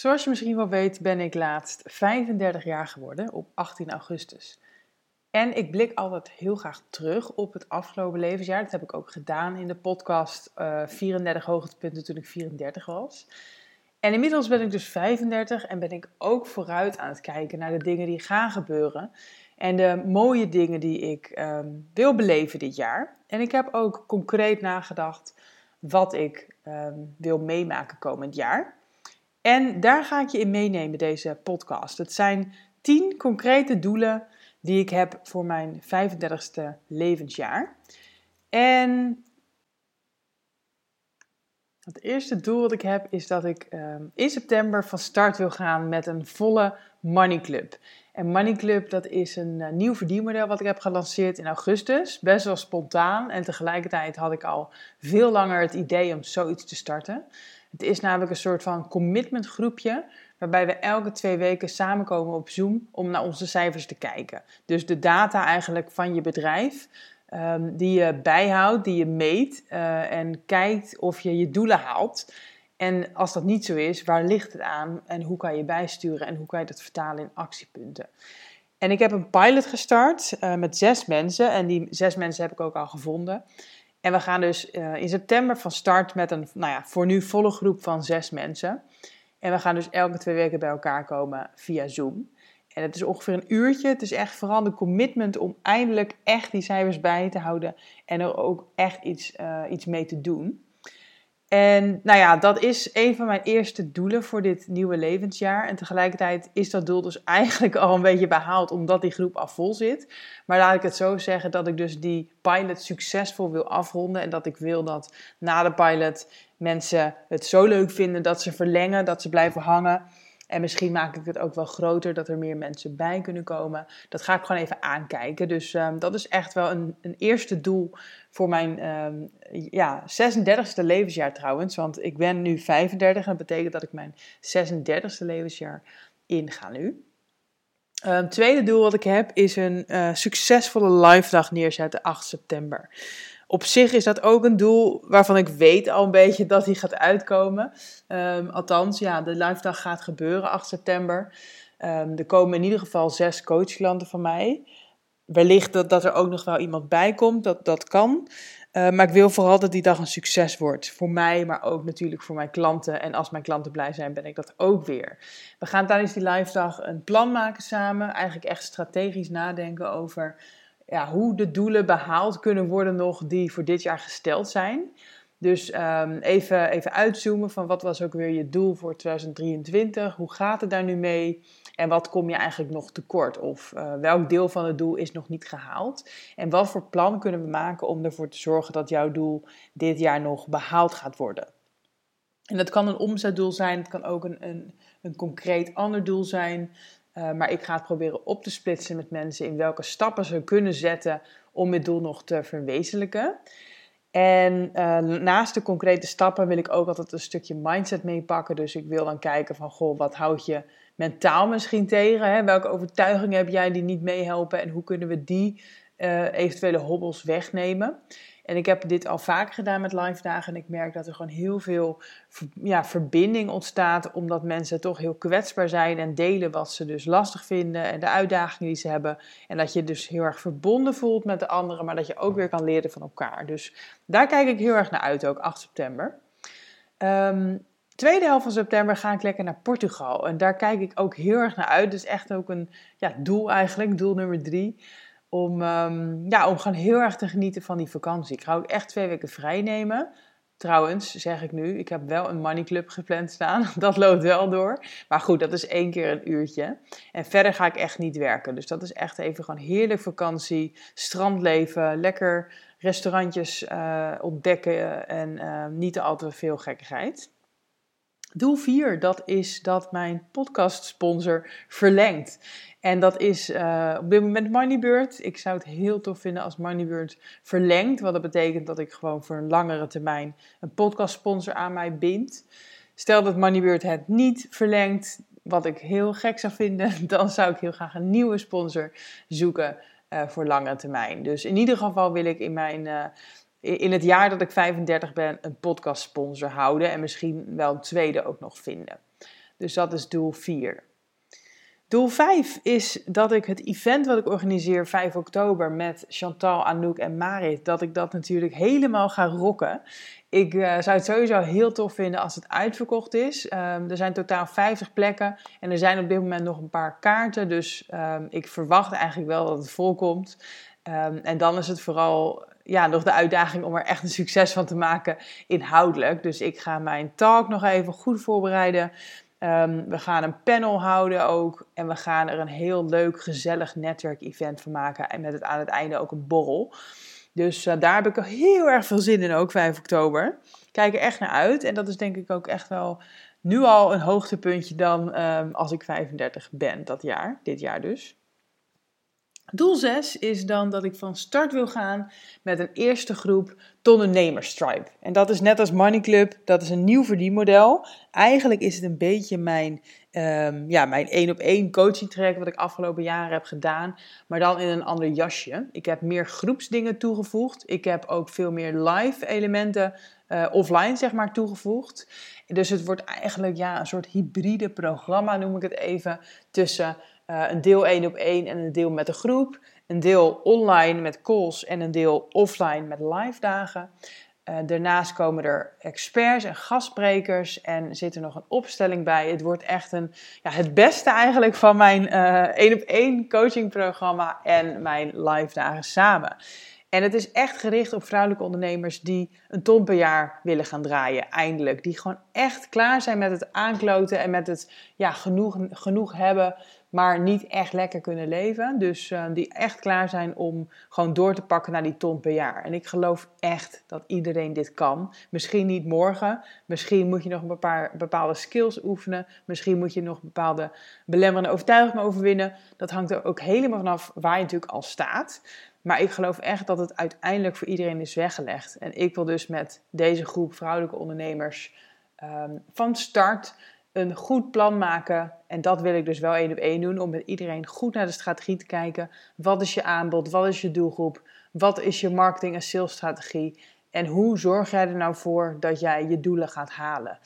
Zoals je misschien wel weet, ben ik laatst 35 jaar geworden op 18 augustus. En ik blik altijd heel graag terug op het afgelopen levensjaar. Dat heb ik ook gedaan in de podcast uh, 34 hoogtepunten toen ik 34 was. En inmiddels ben ik dus 35 en ben ik ook vooruit aan het kijken naar de dingen die gaan gebeuren. En de mooie dingen die ik um, wil beleven dit jaar. En ik heb ook concreet nagedacht wat ik um, wil meemaken komend jaar. En daar ga ik je in meenemen, deze podcast. Het zijn 10 concrete doelen die ik heb voor mijn 35ste levensjaar. En het eerste doel wat ik heb is dat ik um, in september van start wil gaan met een volle Money Club. En Money Club dat is een uh, nieuw verdienmodel wat ik heb gelanceerd in augustus. Best wel spontaan en tegelijkertijd had ik al veel langer het idee om zoiets te starten. Het is namelijk een soort van commitment groepje waarbij we elke twee weken samenkomen op Zoom om naar onze cijfers te kijken. Dus de data eigenlijk van je bedrijf, um, die je bijhoudt, die je meet uh, en kijkt of je je doelen haalt. En als dat niet zo is, waar ligt het aan en hoe kan je bijsturen en hoe kan je dat vertalen in actiepunten? En ik heb een pilot gestart uh, met zes mensen en die zes mensen heb ik ook al gevonden. En we gaan dus uh, in september van start met een, nou ja, voor nu volle groep van zes mensen. En we gaan dus elke twee weken bij elkaar komen via Zoom. En het is ongeveer een uurtje. Het is echt vooral de commitment om eindelijk echt die cijfers bij te houden. En er ook echt iets, uh, iets mee te doen. En nou ja, dat is een van mijn eerste doelen voor dit nieuwe levensjaar. En tegelijkertijd is dat doel dus eigenlijk al een beetje behaald, omdat die groep al vol zit. Maar laat ik het zo zeggen dat ik dus die pilot succesvol wil afronden. En dat ik wil dat na de pilot mensen het zo leuk vinden dat ze verlengen, dat ze blijven hangen. En misschien maak ik het ook wel groter, dat er meer mensen bij kunnen komen. Dat ga ik gewoon even aankijken. Dus um, dat is echt wel een, een eerste doel voor mijn um, ja, 36e levensjaar trouwens. Want ik ben nu 35 en dat betekent dat ik mijn 36e levensjaar inga nu. Um, tweede doel wat ik heb is een uh, succesvolle live dag neerzetten 8 september op zich is dat ook een doel waarvan ik weet al een beetje dat die gaat uitkomen. Um, althans, ja, de live dag gaat gebeuren 8 september. Er komen in ieder geval zes coachklanten van mij. Wellicht dat, dat er ook nog wel iemand bij komt, dat, dat kan. Uh, maar ik wil vooral dat die dag een succes wordt. Voor mij, maar ook natuurlijk voor mijn klanten. En als mijn klanten blij zijn, ben ik dat ook weer. We gaan tijdens die live dag een plan maken samen. Eigenlijk echt strategisch nadenken over ja, hoe de doelen behaald kunnen worden nog die voor dit jaar gesteld zijn. Dus um, even, even uitzoomen van wat was ook weer je doel voor 2023? Hoe gaat het daar nu mee? En wat kom je eigenlijk nog tekort? Of uh, welk deel van het doel is nog niet gehaald? En wat voor plan kunnen we maken om ervoor te zorgen dat jouw doel dit jaar nog behaald gaat worden? En dat kan een omzetdoel zijn, het kan ook een, een, een concreet ander doel zijn. Uh, maar ik ga het proberen op te splitsen met mensen in welke stappen ze kunnen zetten om het doel nog te verwezenlijken. En uh, naast de concrete stappen wil ik ook altijd een stukje mindset meepakken. Dus ik wil dan kijken van, goh, wat houd je mentaal misschien tegen? Hè? Welke overtuigingen heb jij die niet meehelpen? En hoe kunnen we die uh, eventuele hobbels wegnemen? En ik heb dit al vaak gedaan met live dagen. En ik merk dat er gewoon heel veel ja, verbinding ontstaat. Omdat mensen toch heel kwetsbaar zijn en delen wat ze dus lastig vinden. En de uitdagingen die ze hebben. En dat je dus heel erg verbonden voelt met de anderen. Maar dat je ook weer kan leren van elkaar. Dus daar kijk ik heel erg naar uit ook, 8 september. Um, tweede helft van september ga ik lekker naar Portugal. En daar kijk ik ook heel erg naar uit. Dus echt ook een ja, doel eigenlijk, doel nummer drie om, um, ja, om gewoon heel erg te genieten van die vakantie. Ik ga ook echt twee weken vrij nemen. Trouwens, zeg ik nu, ik heb wel een money club gepland staan. Dat loopt wel door. Maar goed, dat is één keer een uurtje. En verder ga ik echt niet werken. Dus dat is echt even gewoon heerlijk vakantie. Strandleven, lekker restaurantjes uh, ontdekken en uh, niet al te veel gekkigheid. Doel 4, dat is dat mijn podcast sponsor verlengt. En dat is uh, op dit moment Moneybird. Ik zou het heel tof vinden als Moneybird verlengt. Wat dat betekent dat ik gewoon voor een langere termijn een podcast sponsor aan mij bind. Stel dat Moneybird het niet verlengt, wat ik heel gek zou vinden, dan zou ik heel graag een nieuwe sponsor zoeken uh, voor lange termijn. Dus in ieder geval wil ik in mijn. Uh, in het jaar dat ik 35 ben, een podcast sponsor houden en misschien wel een tweede ook nog vinden. Dus dat is doel 4. Doel 5 is dat ik het event wat ik organiseer 5 oktober met Chantal, Anouk en Marit, dat ik dat natuurlijk helemaal ga rocken. Ik uh, zou het sowieso heel tof vinden als het uitverkocht is. Um, er zijn totaal 50 plekken en er zijn op dit moment nog een paar kaarten. Dus um, ik verwacht eigenlijk wel dat het volkomt. Um, en dan is het vooral ja, nog de uitdaging om er echt een succes van te maken inhoudelijk. Dus ik ga mijn talk nog even goed voorbereiden. Um, we gaan een panel houden ook. En we gaan er een heel leuk, gezellig netwerkevent van maken. En met het aan het einde ook een borrel. Dus uh, daar heb ik heel erg veel zin in ook, 5 oktober. Kijk er echt naar uit. En dat is denk ik ook echt wel nu al een hoogtepuntje dan um, als ik 35 ben dat jaar. Dit jaar dus. Doel 6 is dan dat ik van start wil gaan met een eerste groep ondernemerstribe. En dat is net als Money Club, dat is een nieuw verdienmodel. Eigenlijk is het een beetje mijn, um, ja, mijn één op één coaching track wat ik afgelopen jaren heb gedaan, maar dan in een ander jasje. Ik heb meer groepsdingen toegevoegd. Ik heb ook veel meer live elementen uh, offline zeg maar toegevoegd. Dus het wordt eigenlijk ja, een soort hybride programma noem ik het even tussen uh, een deel één op één en een deel met een groep. Een deel online met calls en een deel offline met live dagen. Uh, daarnaast komen er experts en gastsprekers en zit er nog een opstelling bij. Het wordt echt een, ja, het beste eigenlijk van mijn één op één coachingprogramma en mijn live dagen samen. En het is echt gericht op vrouwelijke ondernemers die een ton per jaar willen gaan draaien, eindelijk. Die gewoon echt klaar zijn met het aankloten en met het ja, genoeg, genoeg hebben maar niet echt lekker kunnen leven. Dus uh, die echt klaar zijn om gewoon door te pakken naar die ton per jaar. En ik geloof echt dat iedereen dit kan. Misschien niet morgen, misschien moet je nog een paar bepaalde skills oefenen, misschien moet je nog bepaalde belemmerende overtuigingen overwinnen. Dat hangt er ook helemaal vanaf waar je natuurlijk al staat. Maar ik geloof echt dat het uiteindelijk voor iedereen is weggelegd. En ik wil dus met deze groep vrouwelijke ondernemers um, van start een goed plan maken. En dat wil ik dus wel één op één doen. Om met iedereen goed naar de strategie te kijken. Wat is je aanbod? Wat is je doelgroep? Wat is je marketing- en salesstrategie? En hoe zorg jij er nou voor dat jij je doelen gaat halen?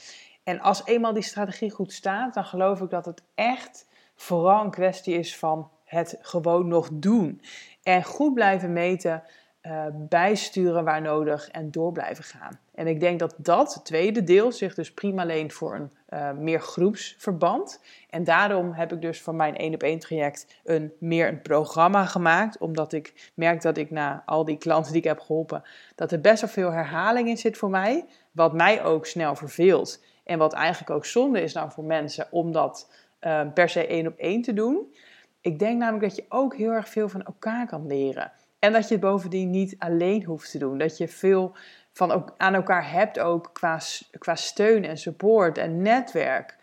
En als eenmaal die strategie goed staat, dan geloof ik dat het echt vooral een kwestie is van het gewoon nog doen. En goed blijven meten uh, bijsturen waar nodig en door blijven gaan. En ik denk dat dat tweede deel zich dus prima leent voor een uh, meer groepsverband. En daarom heb ik dus voor mijn 1 op 1 traject een meer een programma gemaakt. Omdat ik merk dat ik na al die klanten die ik heb geholpen, dat er best wel veel herhaling in zit voor mij. Wat mij ook snel verveelt. En wat eigenlijk ook zonde is nou voor mensen om dat uh, per se één op één te doen. Ik denk namelijk dat je ook heel erg veel van elkaar kan leren. En dat je het bovendien niet alleen hoeft te doen. Dat je veel van ook aan elkaar hebt ook qua, qua steun en support en netwerk.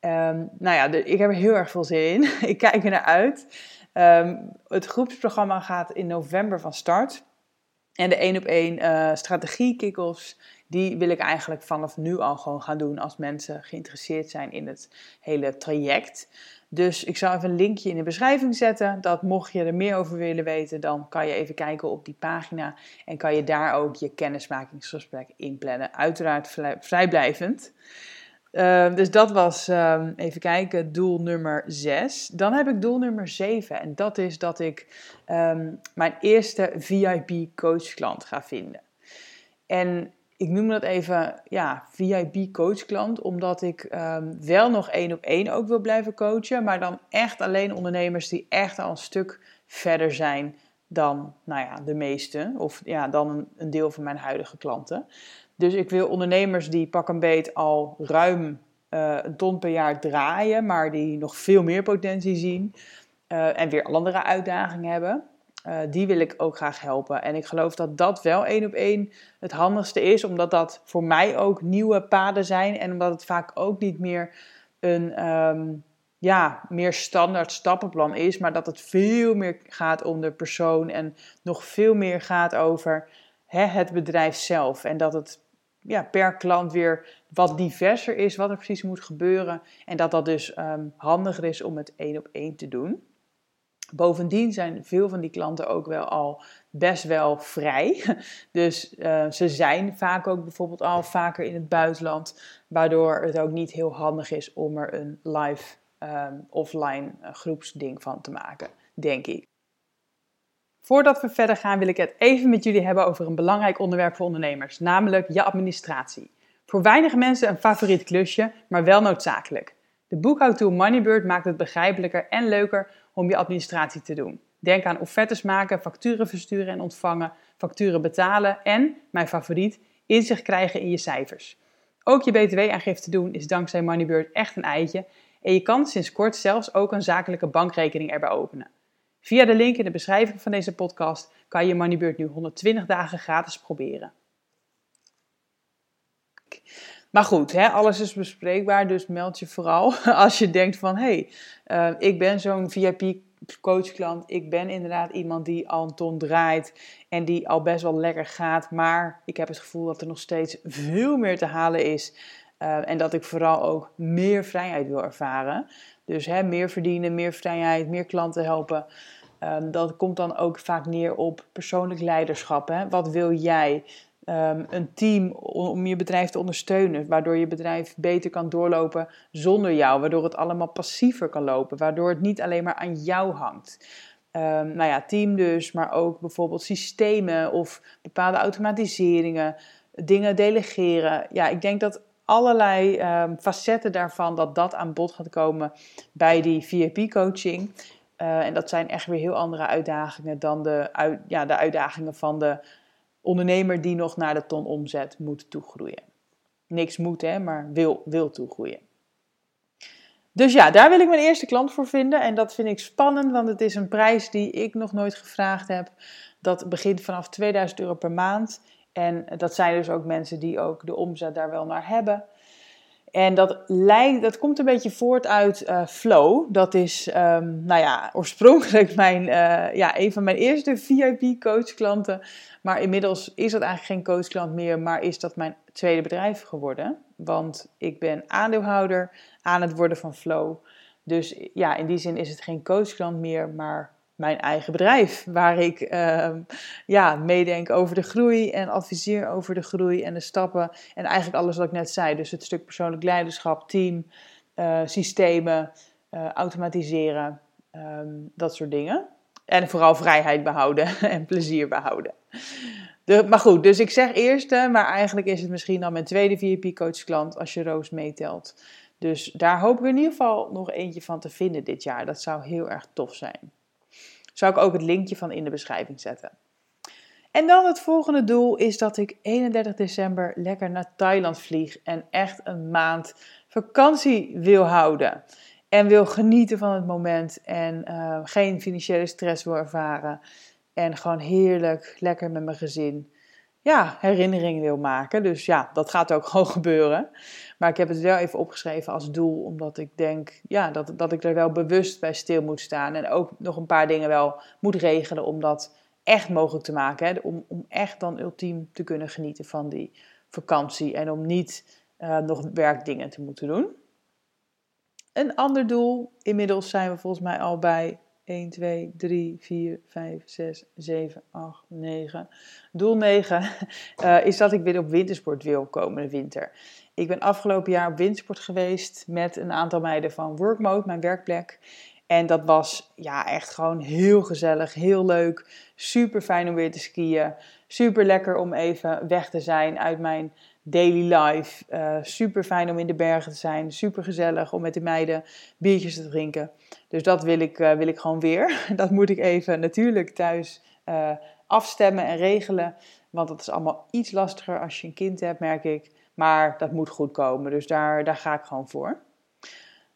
Um, nou ja, ik heb er heel erg veel zin in. ik kijk er naar uit. Um, het groepsprogramma gaat in november van start. En de één op één uh, strategie kick-offs, die wil ik eigenlijk vanaf nu al gewoon gaan doen als mensen geïnteresseerd zijn in het hele traject. Dus ik zal even een linkje in de beschrijving zetten. Dat mocht je er meer over willen weten, dan kan je even kijken op die pagina. En kan je daar ook je kennismakingsgesprek inplannen. Uiteraard vrijblijvend. Uh, dus dat was, uh, even kijken, doel nummer 6. Dan heb ik doel nummer 7. En dat is dat ik um, mijn eerste VIP coachklant ga vinden. En ik noem dat even ja, VIP coachklant, omdat ik wel nog één op één ook wil blijven coachen, maar dan echt alleen ondernemers die echt al een stuk verder zijn dan nou ja, de meeste, of ja, dan een deel van mijn huidige klanten. Dus ik wil ondernemers die pak een beet al ruim uh, een ton per jaar draaien, maar die nog veel meer potentie zien uh, en weer andere uitdagingen hebben. uh, die wil ik ook graag helpen. En ik geloof dat dat wel één op één het handigste is, omdat dat voor mij ook nieuwe paden zijn en omdat het vaak ook niet meer een um, ja, meer standaard stappenplan is, maar dat het veel meer gaat om de persoon en nog veel meer gaat over hè, het bedrijf zelf. En dat het ja, per klant weer wat diverser is, wat er precies moet gebeuren. En dat dat dus um, handiger is om het één op één te doen. Bovendien zijn veel van die klanten ook wel al best wel vrij. Dus uh, ze zijn vaak ook bijvoorbeeld al vaker in het buitenland, waardoor het ook niet heel handig is om er een live um, offline uh, groepsding van te maken, denk ik. Voordat we verder gaan, wil ik het even met jullie hebben over een belangrijk onderwerp voor ondernemers, namelijk je administratie. Voor weinige mensen een favoriet klusje, maar wel noodzakelijk. De boekhoudtool Moneybird maakt het begrijpelijker en leuker om je administratie te doen. Denk aan offertes maken, facturen versturen en ontvangen, facturen betalen en, mijn favoriet, inzicht krijgen in je cijfers. Ook je btw-aangifte doen is dankzij Moneybird echt een eitje en je kan sinds kort zelfs ook een zakelijke bankrekening erbij openen. Via de link in de beschrijving van deze podcast kan je Moneybird nu 120 dagen gratis proberen. Maar goed, hè, alles is bespreekbaar, dus meld je vooral als je denkt van... hé, hey, uh, ik ben zo'n VIP-coachklant, ik ben inderdaad iemand die al een ton draait... en die al best wel lekker gaat, maar ik heb het gevoel dat er nog steeds veel meer te halen is... Uh, en dat ik vooral ook meer vrijheid wil ervaren. Dus hè, meer verdienen, meer vrijheid, meer klanten helpen. Um, dat komt dan ook vaak neer op persoonlijk leiderschap. Hè? Wat wil jij? Um, een team om je bedrijf te ondersteunen, waardoor je bedrijf beter kan doorlopen zonder jou, waardoor het allemaal passiever kan lopen, waardoor het niet alleen maar aan jou hangt. Um, nou ja, team dus, maar ook bijvoorbeeld systemen of bepaalde automatiseringen, dingen delegeren. Ja, ik denk dat allerlei um, facetten daarvan, dat dat aan bod gaat komen bij die VIP-coaching. Uh, en dat zijn echt weer heel andere uitdagingen dan de, uit, ja, de uitdagingen van de ondernemer die nog naar de ton omzet moet toegroeien. Niks moet, hè, maar wil, wil toegroeien. Dus ja, daar wil ik mijn eerste klant voor vinden. En dat vind ik spannend, want het is een prijs die ik nog nooit gevraagd heb. Dat begint vanaf 2000 euro per maand. En dat zijn dus ook mensen die ook de omzet daar wel naar hebben. En dat, lijkt, dat komt een beetje voort uit uh, Flow. Dat is, um, nou ja, oorspronkelijk mijn, uh, ja, een van mijn eerste VIP-coachklanten. Maar inmiddels is dat eigenlijk geen coachklant meer, maar is dat mijn tweede bedrijf geworden. Want ik ben aandeelhouder aan het worden van Flow. Dus ja, in die zin is het geen coachklant meer, maar mijn eigen bedrijf. Waar ik uh, ja, meedenk over de groei en adviseer over de groei en de stappen. En eigenlijk alles wat ik net zei. Dus het stuk persoonlijk leiderschap, team, uh, systemen, uh, automatiseren, um, dat soort dingen. En vooral vrijheid behouden en plezier behouden. De, maar goed, dus ik zeg eerste, maar eigenlijk is het misschien dan mijn tweede VIP-coachklant als je Roos meetelt. Dus daar hoop ik in ieder geval nog eentje van te vinden dit jaar. Dat zou heel erg tof zijn. Zou ik ook het linkje van in de beschrijving zetten. En dan het volgende doel is dat ik 31 december lekker naar Thailand vlieg en echt een maand vakantie wil houden. En wil genieten van het moment en uh, geen financiële stress wil ervaren. En gewoon heerlijk, lekker met mijn gezin ja, herinneringen wil maken. Dus ja, dat gaat ook gewoon gebeuren. Maar ik heb het wel even opgeschreven als doel, omdat ik denk ja, dat, dat ik er wel bewust bij stil moet staan. En ook nog een paar dingen wel moet regelen om dat echt mogelijk te maken. Hè? Om, om echt dan ultiem te kunnen genieten van die vakantie en om niet uh, nog werkdingen te moeten doen. Een ander doel, inmiddels zijn we volgens mij al bij 1, 2, 3, 4, 5, 6, 7, 8, 9. Doel 9 uh, is dat ik weer op wintersport wil komende winter. Ik ben afgelopen jaar op wintersport geweest met een aantal meiden van Workmode, mijn werkplek. En dat was ja, echt gewoon heel gezellig, heel leuk. Super fijn om weer te skiën. Super lekker om even weg te zijn uit mijn daily life. Uh, super fijn om in de bergen te zijn. Super gezellig om met de meiden biertjes te drinken. Dus dat wil ik, uh, wil ik gewoon weer. Dat moet ik even natuurlijk thuis uh, afstemmen en regelen. Want dat is allemaal iets lastiger als je een kind hebt, merk ik. Maar dat moet goed komen. Dus daar, daar ga ik gewoon voor.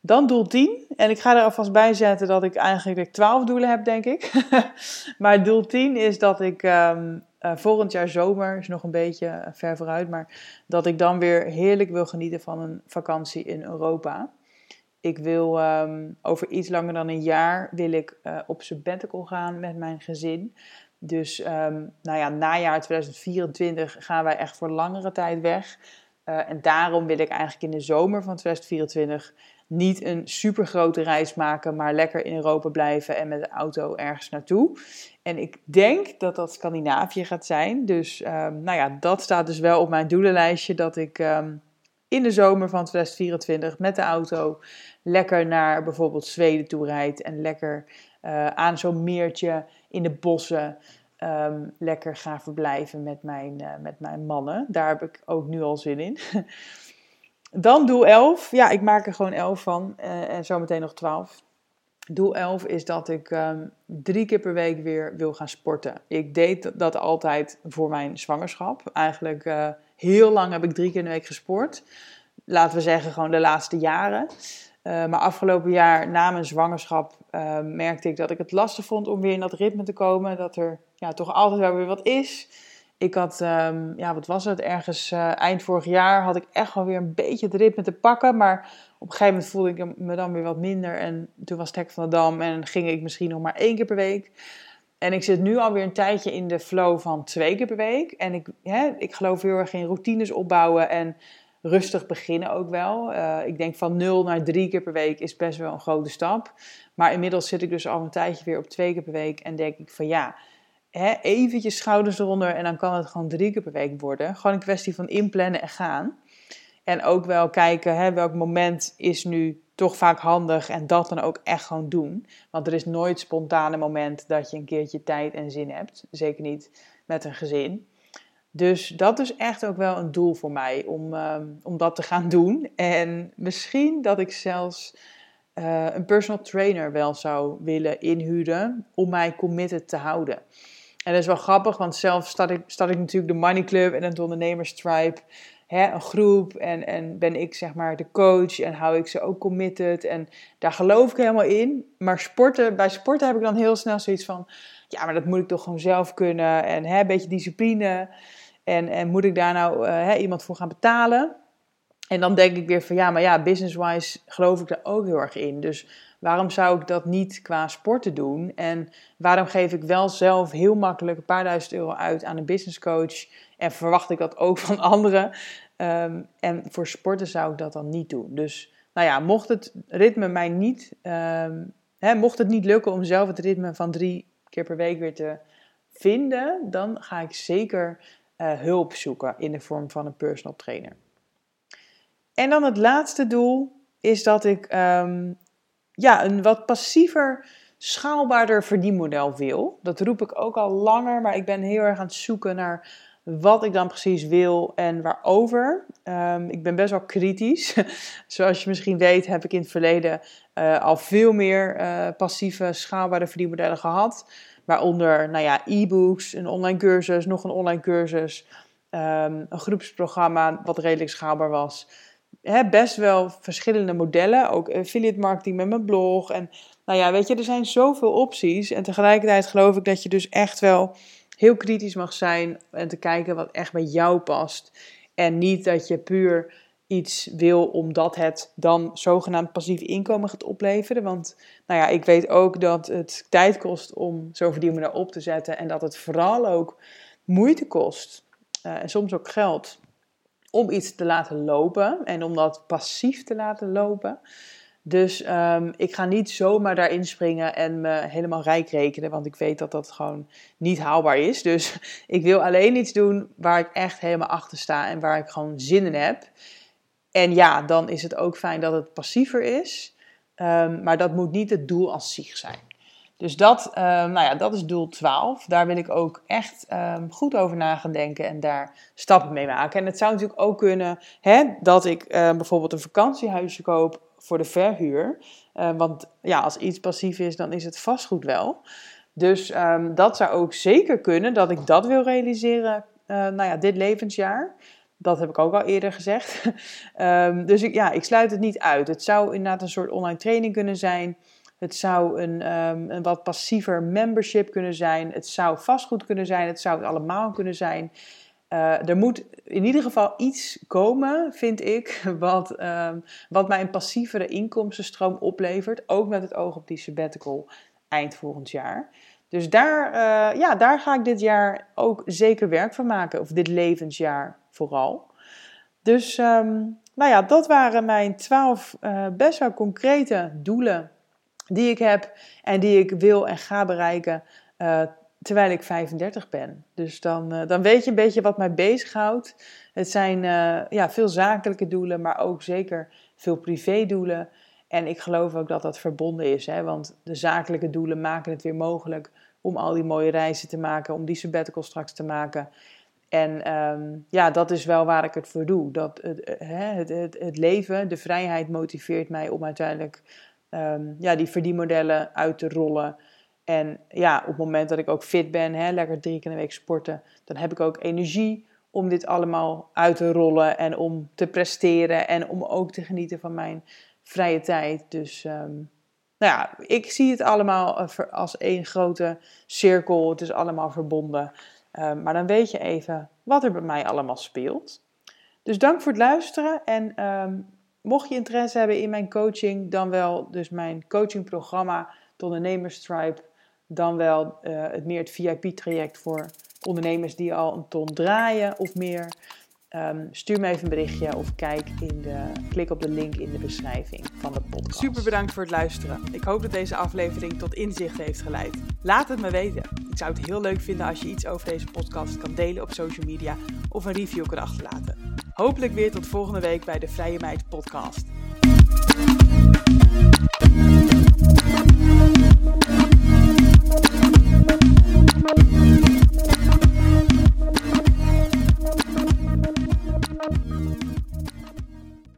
Dan doel 10. En ik ga er alvast bij zetten dat ik eigenlijk 12 doelen heb, denk ik. maar doel 10 is dat ik um, volgend jaar zomer, is nog een beetje ver vooruit, maar dat ik dan weer heerlijk wil genieten van een vakantie in Europa. Ik wil um, over iets langer dan een jaar wil ik uh, op sabbatical gaan met mijn gezin. Dus um, nou ja, najaar 2024 gaan wij echt voor langere tijd weg. Uh, en daarom wil ik eigenlijk in de zomer van 2024 niet een super grote reis maken, maar lekker in Europa blijven en met de auto ergens naartoe. En ik denk dat dat Scandinavië gaat zijn. Dus um, nou ja, dat staat dus wel op mijn doelenlijstje dat ik um, in de zomer van 2024 met de auto lekker naar bijvoorbeeld Zweden toe rijd en lekker uh, aan zo'n meertje in de bossen um, lekker ga verblijven met mijn, uh, met mijn mannen. Daar heb ik ook nu al zin in. Dan doel 11. Ja, ik maak er gewoon 11 van. Uh, en zometeen nog 12. Doel 11 is dat ik um, drie keer per week weer wil gaan sporten. Ik deed dat altijd voor mijn zwangerschap. Eigenlijk uh, heel lang heb ik drie keer in de week gesport. Laten we zeggen gewoon de laatste jaren. Maar afgelopen jaar na mijn zwangerschap merkte ik dat ik het lastig vond om weer in dat ritme te komen. Dat er ja, toch altijd wel weer wat is. Ik had, um, ja, wat was het, ergens uh, eind vorig jaar had ik echt wel weer een beetje het ritme te pakken. Maar op een gegeven moment voelde ik me dan weer wat minder. En toen was het hek van de dam en ging ik misschien nog maar één keer per week. En ik zit nu alweer een tijdje in de flow van twee keer per week. En ik, hè, ik geloof heel erg in routines opbouwen en rustig beginnen ook wel. Uh, ik denk van nul naar drie keer per week is best wel een grote stap. Maar inmiddels zit ik dus al een tijdje weer op twee keer per week. En denk ik van ja, hè, eventjes schouders eronder en dan kan het gewoon drie keer per week worden. Gewoon een kwestie van inplannen en gaan. En ook wel kijken hè, welk moment is nu toch vaak handig en dat dan ook echt gewoon doen. Want er is nooit spontane moment dat je een keertje tijd en zin hebt. Zeker niet met een gezin. Dus dat is echt ook wel een doel voor mij om, um, om dat te gaan doen. En misschien dat ik zelfs uh, een personal trainer wel zou willen inhuren om mij committed te houden. En dat is wel grappig, want zelf start ik, ik natuurlijk de Money Club en het ondernemerstribe, hè, een groep. En, en ben ik zeg maar de coach en hou ik ze ook committed. En daar geloof ik helemaal in. Maar sporten, bij sporten heb ik dan heel snel zoiets van, ja, maar dat moet ik toch gewoon zelf kunnen. En hè, een beetje discipline. En, en moet ik daar nou uh, hè, iemand voor gaan betalen? En dan denk ik weer van ja, maar ja, business-wise geloof ik daar ook heel erg in. Dus waarom zou ik dat niet qua sporten doen? En waarom geef ik wel zelf heel makkelijk een paar duizend euro uit aan een business coach? En verwacht ik dat ook van anderen? Um, en voor sporten zou ik dat dan niet doen. Dus nou ja, mocht het ritme mij niet, um, hè, mocht het niet lukken om zelf het ritme van drie keer per week weer te vinden, dan ga ik zeker uh, hulp zoeken in de vorm van een personal trainer. En dan het laatste doel is dat ik um, ja, een wat passiever, schaalbaarder verdienmodel wil. Dat roep ik ook al langer, maar ik ben heel erg aan het zoeken naar wat ik dan precies wil en waarover. Um, ik ben best wel kritisch. Zoals je misschien weet, heb ik in het verleden uh, al veel meer uh, passieve, schaalbare verdienmodellen gehad. Waaronder nou ja, e-books, een online cursus, nog een online cursus, um, een groepsprogramma wat redelijk schaalbaar was. Best wel verschillende modellen, ook affiliate marketing met mijn blog. En nou ja, weet je, er zijn zoveel opties. En tegelijkertijd geloof ik dat je dus echt wel heel kritisch mag zijn en te kijken wat echt bij jou past. En niet dat je puur iets wil omdat het dan zogenaamd passief inkomen gaat opleveren. Want nou ja, ik weet ook dat het tijd kost om zo'n verdienmodel op te zetten en dat het vooral ook moeite kost uh, en soms ook geld om iets te laten lopen en om dat passief te laten lopen. Dus um, ik ga niet zomaar daarin springen en me helemaal rijk rekenen, want ik weet dat dat gewoon niet haalbaar is. Dus ik wil alleen iets doen waar ik echt helemaal achter sta en waar ik gewoon zin in heb. En ja, dan is het ook fijn dat het passiever is. Um, maar dat moet niet het doel als zich zijn. Dus dat, um, nou ja, dat is doel 12. Daar wil ik ook echt um, goed over na gaan denken en daar stappen mee maken. En het zou natuurlijk ook kunnen hè, dat ik uh, bijvoorbeeld een vakantiehuisje koop voor de verhuur. Want ja, als iets passief is, dan is het vastgoed wel. Dus dat zou ook zeker kunnen dat ik dat wil realiseren, uh, nou ja, dit levensjaar. Dat heb ik ook al eerder gezegd. Ehm, dus ja, ik sluit het niet uit. Het zou inderdaad een soort online training kunnen zijn. Het zou een, ehm, een wat passiever membership kunnen zijn. Het zou vastgoed kunnen zijn. Het zou het allemaal kunnen zijn. Uh, er moet in ieder geval iets komen, vind ik, wat, um, wat mij een passievere inkomstenstroom oplevert. Ook met het oog op die sabbatical eind volgend jaar. Dus daar, uh, ja, daar ga ik dit jaar ook zeker werk van maken. Of dit levensjaar vooral. Dus um, nou ja, dat waren mijn twaalf uh, best wel concrete doelen die ik heb en die ik wil en ga bereiken uh, terwijl ik 35 ben. Dus dan, uh, dan weet je een beetje wat mij bezighoudt. Het zijn uh, ja, veel zakelijke doelen, maar ook zeker veel privédoelen. En ik geloof ook dat dat verbonden is, hè? want de zakelijke doelen maken het weer mogelijk om al die mooie reizen te maken, om die sabbatical straks te maken. En um, ja, dat is wel waar ik het voor doe. Dat het, het, het leven, de vrijheid motiveert mij om uiteindelijk um, ja, die verdienmodellen uit te rollen. En ja, op het moment dat ik ook fit ben, hè, lekker drie keer in de week sporten, dan heb ik ook energie om dit allemaal uit te rollen en om te presteren en om ook te genieten van mijn vrije tijd. Dus um, nou ja, ik zie het allemaal eh, als één grote cirkel. Het is allemaal verbonden. Um, maar dan weet je even wat er bij mij allemaal speelt. Dus dank voor het luisteren en Mocht je interesse hebben in mijn coaching, dan wel dus mijn coachingprogramma, de Ondernemerstribe, dan wel uh, het meer het VIP-traject voor ondernemers die al een ton draaien of meer. Um, stuur me even een berichtje of kijk in de, klik op de link in de beschrijving van de podcast. Super bedankt voor het luisteren. Ik hoop dat deze aflevering tot inzicht heeft geleid. Laat het me weten. Ik zou het heel leuk vinden als je iets over deze podcast kan delen op social media of een review kan achterlaten. Hopelijk weer tot volgende week bij de Vrije Meid podcast.